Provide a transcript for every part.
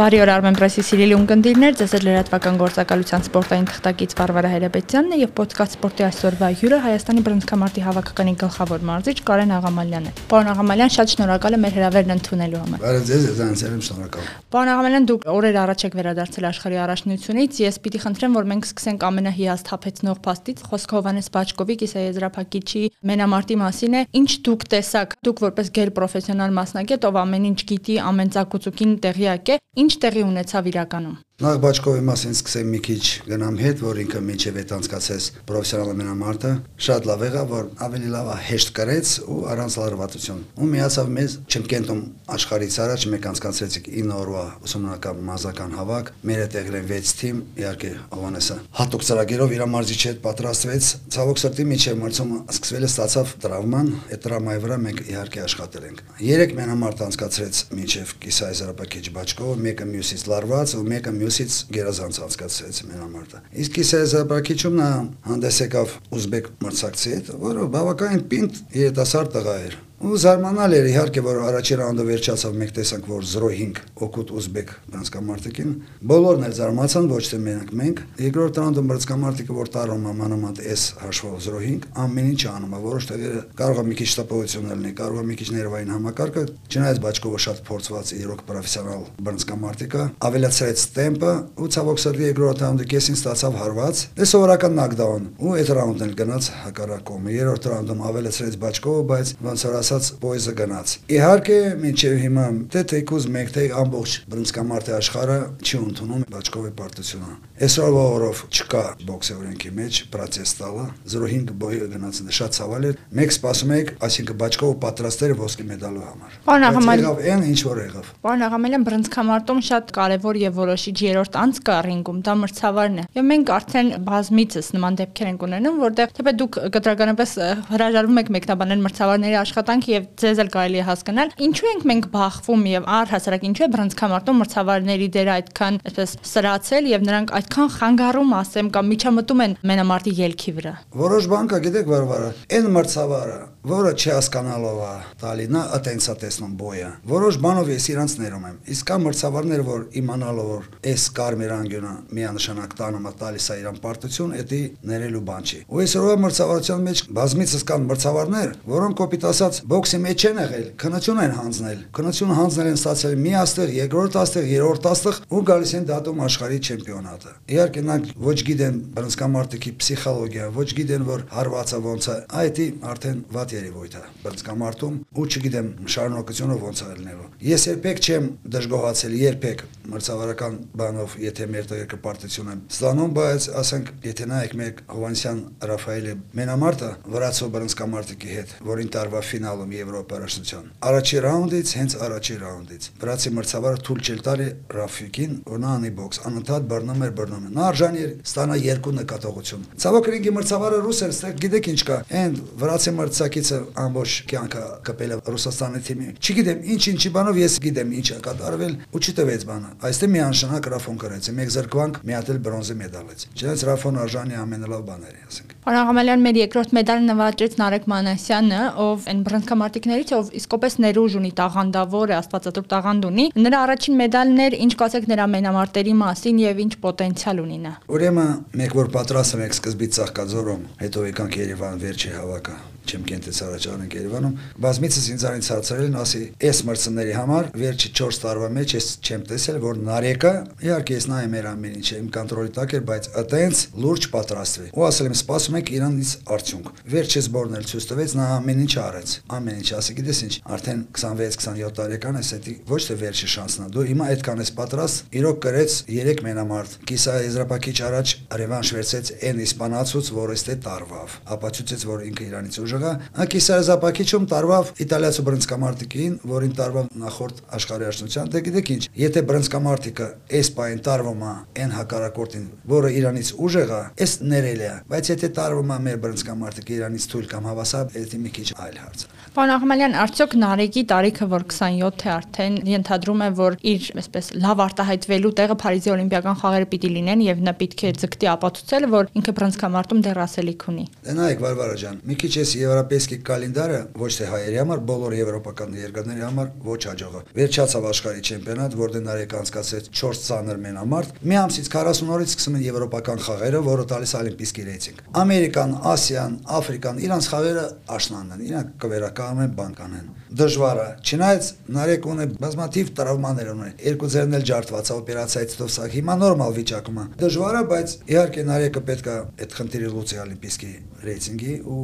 Բարի օր Armen Press-ի սիրելի ունկնդիրներ, ձեզ հետ լրատվական գործակալության սպորտային թղթակից Վարվարա Հայրապետյանն է եւ ոդկաստ սպորտի այսօրվա հյուրը Հայաստանի բռնցքամարտի հավաքականի գլխավոր մարզիչ Կարեն Աղամալյանն է։ Պարոն Աղամալյան, շատ շնորհակալ եմ մեր հրավերն ընդունելու համար։ Բարև ձեզ, ձեզ եմ շնորհակալ։ Պարոն Աղամալյան, դուք օրեր առաջ եք վերադարձել աշխարհի առաջնությունից։ Ես պիտի խնդրեմ, որ մենք սկսենք ամենահիասթափեցնող փաստից, խոսքը Հովանես Բաչկովի կիսաեզրափակիչի մենամարտի մասին է։ Ինչ դուք տեսաք, դուք որպես գեր պրոֆեսիոնալ մասնագետ, ով ամեն ինչ գիտի, ամեն ցակուցուկին տեղյակ է, ինչ տեղի ունեցավ իրականում։ Նախ Բաչկովի մասին սկսեմ մի քիչ գնամ հետ, որ ինքը միջև այդ անցկացես պրոֆեսիոնալ մենամարտը, շատ լավ եղավ, որ ավելի լավ հեշտ կրեց ու առանց լարվածություն։ Ու միացավ մեզ Չեմկենտում աշխարհից առաջ մեկ անցկացրեցիք 9 օրվա ուսումնական մազական հավաք, մեր հետ եղել են 6 թիմ, իհարկե Հովանեսը հատուկ ծրագիրով իր մարզիչի հետ պատրաստվեց։ Ցավոք սրտի միջև մրցումը սկսվել է ստացավ տրավման, այդ տրավմայի վրա մենք իհարկե աշխատել ենք։ 3 մենամարտ անցկացրեց միջև կիսայզարապակիչ Բաչկով, մեկը մյուսից լարված ու մեկը մյուս մյուսից գերազանց անցկացրեց մենամարտը։ Իսկ Իսեզապրակիչում նա հանդես եկավ ուզբեկ մրցակցի հետ, որը բավականին պինդ երիտասարդ տղա էր Ու զարմանալ էր իհարկե որ առաջի ռաունդը վերջացավ մեկ տեսանք որ 0-5 օկուտ ուզբեկ բրոնզկամարտիկին բոլորն էլ զարմացան ոչ թե մենակ մենք երկրորդ ռաունդում բրոնզկամարտիկը որ տարում է մանավանդ S հաշվով 0-5 ամեն ինչ անում է որոշ տեղերը կարող է մի քիչ տպավորություն լինի կարող է մի քիչ ներվային համակարգը չնայած Բաչկովը շատ փորձված իրոք պրոֆեսիոնալ բրոնզկամարտիկա ավելացրեց տեմպը ու ցավոք սրտի երկրորդ ռաունդը կեսին ստացավ հարված դե սովորական նոկդաուն ու այդ ռաունդն էլ գնաց հակառակումը երրորդ ռաունդում ավելացրեց Բաչկովը բայց ոնց որ ասած պոեզը գնաց։ Իհարկե, մինչև հիմա թե թեկուզ մեկ թե ամբողջ բրոնզկամարտի աշխարհը չի ընդունում Բաչկովի պարտությունը։ Այսօրվա օրով չկա բոքսի օրենքի մեջ պրոցես տալը 0.5 բոյը գնաց շատ ցավալ է։ Մեկ սպասում եք, այսինքն Բաչկովը պատրաստ էր ոսկի մեդալու համար։ Պարոն Աղամալյան, եղավ այն ինչ որ եղավ։ Պարոն Աղամալյան, բրոնզկամարտում շատ կարևոր եւ որոշիչ երրորդ անց կա ռինգում, դա մրցավարն է։ Եվ մենք արդեն բազմիցս նման դեպքեր ենք ունենում, որտեղ թեպետ դուք կտրականապես հրաժարվում եք մեկնաբանել մրցավարների աշխատանք եւ ձեզ էլ կարելի է հասկանալ, ինչու ենք մենք բախվում եւ առհասարակ ինչու է բրոնզկամարտում մրցավարների դերը այդքան այսպես սրացել եւ նրանք այդքան խանգարում ասեմ կամ միջամտում են մենամարտի ելքի վրա։ Որոշ բան կա, գիտեք, Վարվարա, այն մրցավարը, որը չհասկանալով է տալի, նա ատենցա տեսնում բոյը։ Որոշ բանով ես իրանց ներում եմ։ Իսկ կա մրցավարներ, որ իմանալով որ այս կարմիր անգյունը միանշանակ տանում է տալիս է իրան պարտություն, դա ներելու բան չի։ Ու այսօրվա մրցավարության մեջ բազմիցս կան մրցավարներ, որոնք կոպիտ ասած բոքսի մեջ չեն եղել, քնություն են հանձնել։ Քնություն հանձնել են ստացել մի աստեղ, երկրորդ աստեղ, երրորդ աստեղ ու գալիս են դատում աշխարհի չեմպիոնատը։ Իհարկե նրանք ոչ գիտեն բրոնզկամարտիկի պսիխոլոգիա, ոչ գիտեն որ հարվածը ոնց է, այդ արդեն վատ երևույթ է բրոնզկամարտում ու չգիտեմ շարունակությունը ոնց է լինելու։ Ես երբեք չեմ դժգոհացել, երբեք մրցավարական բանով, եթե մեր տղերքը պարտություն են ստանում, բայց ասենք, եթե նայեք մեր Հովանեսյան Ռաֆայելի մենամարտը վրացո բրոնզկամարտիկի հետ, որին տարվա ֆինալում Եվրոպա առաջնության։ Առաջի ռաունդից, հենց առաջի ռաունդից։ Վրացի մրցավարը թույլ չել տալի Ռաֆիկին, որ նա անի բոքս, անընդհատ բռնում էր, բռնում էր։ Նա արժանի էր ստանա երկու նկատողություն։ Ցավոք ռինգի մրցավարը ռուս էր, ստեղ գիտեք ինչ կա։ Այն վրացի մրցակիցը ամբողջ կյանքը կպել է Ռուսաստանի թիմի։ Չգիտեմ, ինչ-ինչի բանով ես գիտեմ ինչ է կատարվել ու չտվեց բանը։ Այստեղ միանշանակ Ռաֆոն կրեց, մեկ զրկվանք մի հատ էլ բրոնզի մեդալից։ Չնայած Ռաֆոն արժանի ամենալավ բաները, ասենք։ Պարոն Աղամալյան, մեր երկրորդ մեդալը նվաճեց Նարեկ Մանասյանը, ով այն բռնցքամարտիկներից, ով իսկապես ներուժ ունի, տաղանդավոր է, աստվածատուր տաղանդ ունի։ Նրա առաջին մեդալն էր, ինչ կասեք նրա մենամարտերի մասին եւ ինչ պոտենցիալ ունի նա։ Ուրեմն, մեկ որ պատրաստ ենք սկզբից ցաղկաձորում, հետո եկանք Երևան վերջի հավաքը չեմ կենտես առաջարան ենք Երևանում, բազմիցս ինձ արին ցածրել են, ասի, այս մրցումների համար վերջի 4 տարվա մեջ ես չեմ տեսել, որ Նարեկը, իհարկե ես նայեմ մեր ամեն ինչը, իմ կոնտրոլի տակ էր, բայց այտենց լուրջ պատրաստվի։ Ու ասել եմ, սպասում եք իրանից արդյունք։ Վերջից բորնել ցույց տվեց, նա ամեն ինչ արեց։ Ամեն ինչ, ասի, գիտես ինչ, արդեն 26-27 տարեկան ես, դա ոչ թե վերջի շանսն է։ Դու հիմա այդքան ես պատրաստ, իրոք կրեց 3 մենամարտ։ Կիսա Եզրափակիչ առաջ ռևանշ վերցեց այն իսպանացուց, որ էստե տարվավ։ Ապացուցեց, որ ինքը իրանից ուժ եղա, անկիսարզապակիչում տարվավ իտալիացու բրոնզկամարտիկին, որին տարվավ նախորդ աշխարհի աշխնության, դե գիտեք ինչ, եթե բրոնզկամարտիկը այս պայն տարվում է այն հակարակորտին, որը Իրանից ուժեղ է, այս ներել է, բայց եթե տարվում է մեր բրոնզկամարտիկը Իրանից թույլ կամ հավասար, դա մի քիչ այլ հարց է։ Պարոն Աղմալյան, արդյոք Նարեկի տարիքը, որ 27 է արդեն, ենթադրում է, որ իր այսպես լավ արտահայտվելու տեղը Փարիզի Օլիմպիական խաղերը պիտի լինեն եւ նա պիտի ձգտի ապացուցել, որ ինքը բրոնզկամարտում դեռ ասելիք ունի։ Դե նայեք Վարվարա ջան, մի քիչ ես եւ եվրոպեյսկի կալենդարը ոչ թե հայերի համար, բոլոր եվրոպական երկրների համար ոչ հաջողը։ Վերջացավ աշխարհի չեմպիոնատ, որտեղ Նարեկ անցկացրեց 4 ծանր մենամարտ։ Մի ամսից 40 օրից սկսում են եվրոպական խաղերը, որը տալիս օլիմպիական ռեյտինգ։ Ամերիկան, Ասիան, Աֆրիկան, իրանց խաղերը աշնանն են, իրանք կվերականգնեն են բանկան են։ Դժվար է։ Չնայած Նարեկ ունի բազմաթիվ տրավմաներ ունի։ Երկու ձերն էլ ջարդված է օպերացիայից հետո սա հիմա նորմալ վիճակում է։ Դժվար է, բայց իհարկե Նարեկը պետք է այդ խնդիրը լուծի օլիմպիական ռեյտինգի ու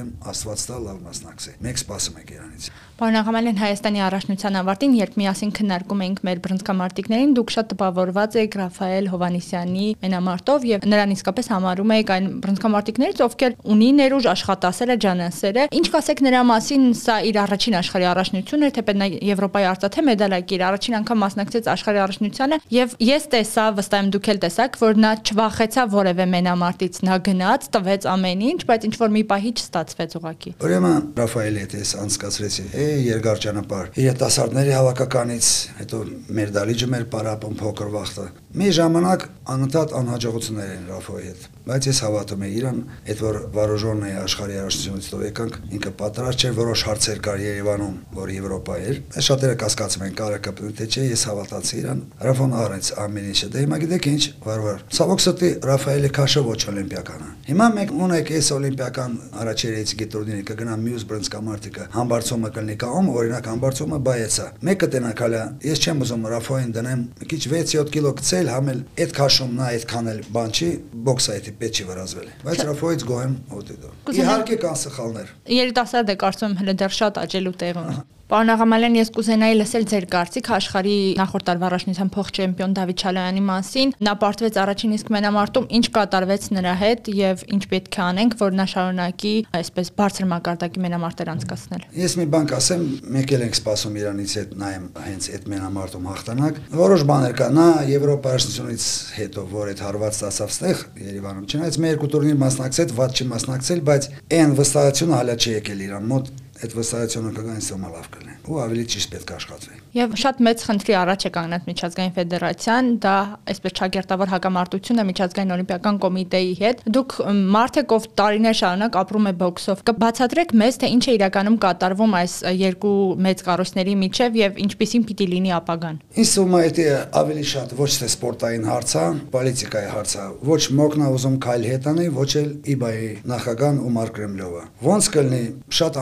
օլիմպիադայում աստված տա լավ մասնակցի։ Մենք սպասում ենք իրանից։ Պարոն Աղամալյան, Հայաստանի առաջնության ավարտին, երբ միասին քննարկում էինք մեր բռնցքամարտիկներին, դուք շատ տպավորված եք Ռաֆայել Հովանիսյանի մենամարտով եւ նրան իսկապես համարում եք այն բռնցքամարտիկներից, ովքեր ունի ներուժ աշխատասեր է, ջանասեր է։ Ինչ կասեք նրա մասին, սա իր առաջին աշխարհի առաջնությունն էր, թեպետ նա Եվրոպայի արծաթե մեդալակիր իր առաջին անգամ մասնակցեց աշխարհի առաջնությանը եւ ես տեսա, վստահ եմ դուք էլ տեսաք, որ նա չվախեցավ որևէ մենամարտից, նա գնաց, տվեց ամեն ինչ, բայց ինչ որ մի պահի չստացվեց ուղակի։ Ուրեմն Ռաֆայելի հետ ես անցկացրեցի է երկար ճանապարհ։ Երիտասարդների հավաքականից, հետո մեր դալիճը մեր պարապում փոքր վախտը։ Մի ժամանակ անընդհատ անհաջողություններ են Ռաֆոյի հետ, բայց ես հավատում եմ իրան, այդ որ վարոժոնն է աշխարհի առաջնությունից տով եկանք, ինքը պատրաստ չէ որոշ հարցեր կար Երևանում, որ Եվրոպա էր։ Այս շատերը կասկածում են կարա կապնի թե չէ, ես հավատացի իրան։ Ռաֆոն առեց ամեն ինչը։ Դե հիմա գիտեք ինչ, վարվար։ Ցավոք սրտի Ռաֆայելի քաշը ոչ օլիմպիական է։ Հիմա մենք ունենք այս օլիմպիական առաջերից գիտորդինի կգնա մյուս բրոնզկամարտիկը։ Համբարձումը կլինի կողմ, օրինակ համբարձումը բայեցա։ Մեկը տենակ հալա, ես չեմ ուզում Ռաֆոին դնեմ քիչ 6-7 կիլո գցել, համել այդ քաշում նա այդքան էլ բան չի, բոքսը այդ պետք չի վրազվել։ Բայց Ռաֆոից գոհեմ հոտեդո։ Իհարկե կան սխալներ։ Երիտասարդ է կարծում հələ դեռ շատ աճելու տեղ ունի։ Պարոն Աղամալյան, ես կուզենայի լսել ձեր կարծիք աշխարհի նախորդ տարվա առաջնության փոխ-չեմպիոն Դավիթ Չալոյանի մասին։ Նա պարտվեց առաջին իսկ մենամարտում, ինչ կատարվեց նրա հետ եւ ինչ պետք է անենք, որ նա շարունակի այսպես բարձր մակարդակի մենամարտեր անցկացնել։ Ես մի բան կասեմ, մեկ էլ ենք սպասում Իրանից հետ նայեմ հենց այդ մենամարտում հաղթանակ։ Որոշ բաներ կա։ Նա Եվրոպա առաջնությունից հետո, որ այդ հարված ստացավ ստեղ Երևանում, չնայած մեր երկու տուրնիր մասնակցել, ված չի մասնակցել, բայց այն վստահությունը հալա չի եկել Իրան մոտ այդ վստահությունը կգա ինձ համար լավ կլինի ու ավելի ճիշտ պետք է աշխատվի։ Եվ շատ մեծ խնդրի առաջ է կանգնած միջազգային ֆեդերացիան, դա այսպես ճակերտավոր հակամարտություն է միջազգային օլիմպիական կոմիտեի հետ։ Դուք մարդ եք ով տարիներ շարունակ ապրում է բոքսով։ Կբացատրեք մեզ, թե ինչ է իրականում կատարվում այս երկու մեծ կառույցների միջև եւ ինչպիսին պիտի լինի ապագան։ Ինձ թվում է դա ավելի շատ ոչ թե սպորտային հարց է, պոլիտիկայի հարց է։ Ոչ մոկնա ուզում քայլ հետանի, ոչ էլ նախագահան ու Մարկ Կրեմլովը։ Ոնց կլինի շատ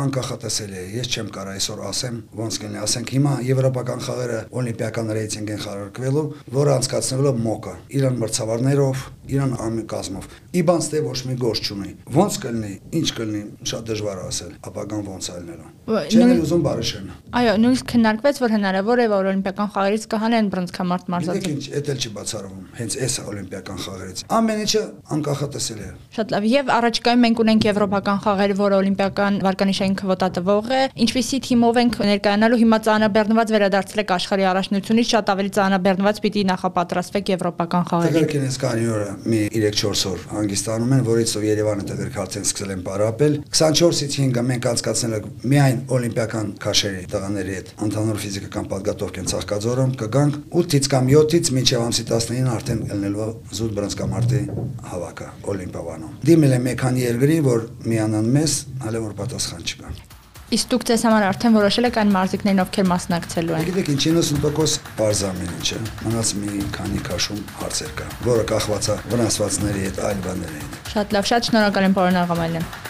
անկախատեսելի է։ Ես չեմ կարող այսօր ասեմ, ոնց կլինի, ասենք հիմա եվրոպական խաղերը օլիմպիական ռեյտինգ են խարարկվելու, որը անցկացնելու մոկը, իրան մրցավարներով, իրան ամիկազմով։ Իբանց դե ոչ մի գործ չունի։ Ոնց կլինի, ինչ կլինի, շատ դժվար ասել, ապագան ոնց է լինելու։ Չեն ուզում բարիշեն։ Այո, նույնիսկ քննարկվեց, որ հնարավոր է, որ օլիմպիական խաղերից կհանեն բռնցքամարտ մարզած։ Ինչ, դա էլ չի բացառվում։ Հենց այս օլիմպիական խաղերից։ Ամեն ինչը անկախատեսելի է։ Շատ լավ։ Եվ առաջիկայում մենք ունենք եվրոպական խաղեր, որը օլիմպիական վարկանիշային քվոտա տվող է։ Ինչպիսի թիմով ենք ներկայանալու հիմա ծանրաբեռնված վերադարձել եք աշխարհի առաջնությունից, շատ ավելի ծանրաբեռնված պիտի նախապատրաստվեք եվրոպական խաղերին։ Դեռ կենես կարի օրը մի 3-4 օր հանգստանում են, որից ով Երևանը դեռ արդեն սկսել են պարապել։ 24-ից 5-ը մենք անցկացնել ենք միայն օլիմպիական քաշերի տղաների հետ ընդհանուր ֆիզիկական պատգատով կեն ցաղկաձորում կգանք 8-ից կամ 7-ից մինչև ամսի 19-ին արդեն ելնելու զուտ բրոնզկամարտի հավաքը Օլիմպիավանում։ Դիմել եմ մի քանի երկրի, որ միանան մեզ, հələ որ պատասխան չկա։ Իսկ դուք ձեզ համար արդեն որոշել եք այն մարզիկներին, ովքեր մասնակցելու են։ Գիտեք, ինչ 90% բարձ ամեն ինչը։ Մնաց մի քանի քաշում հարցեր կա, որը կախված է վնասվածների հետ, այլ բաների հետ։ Շատ լավ, շատ շնորհակալ եմ, պարոն Աղամալյան։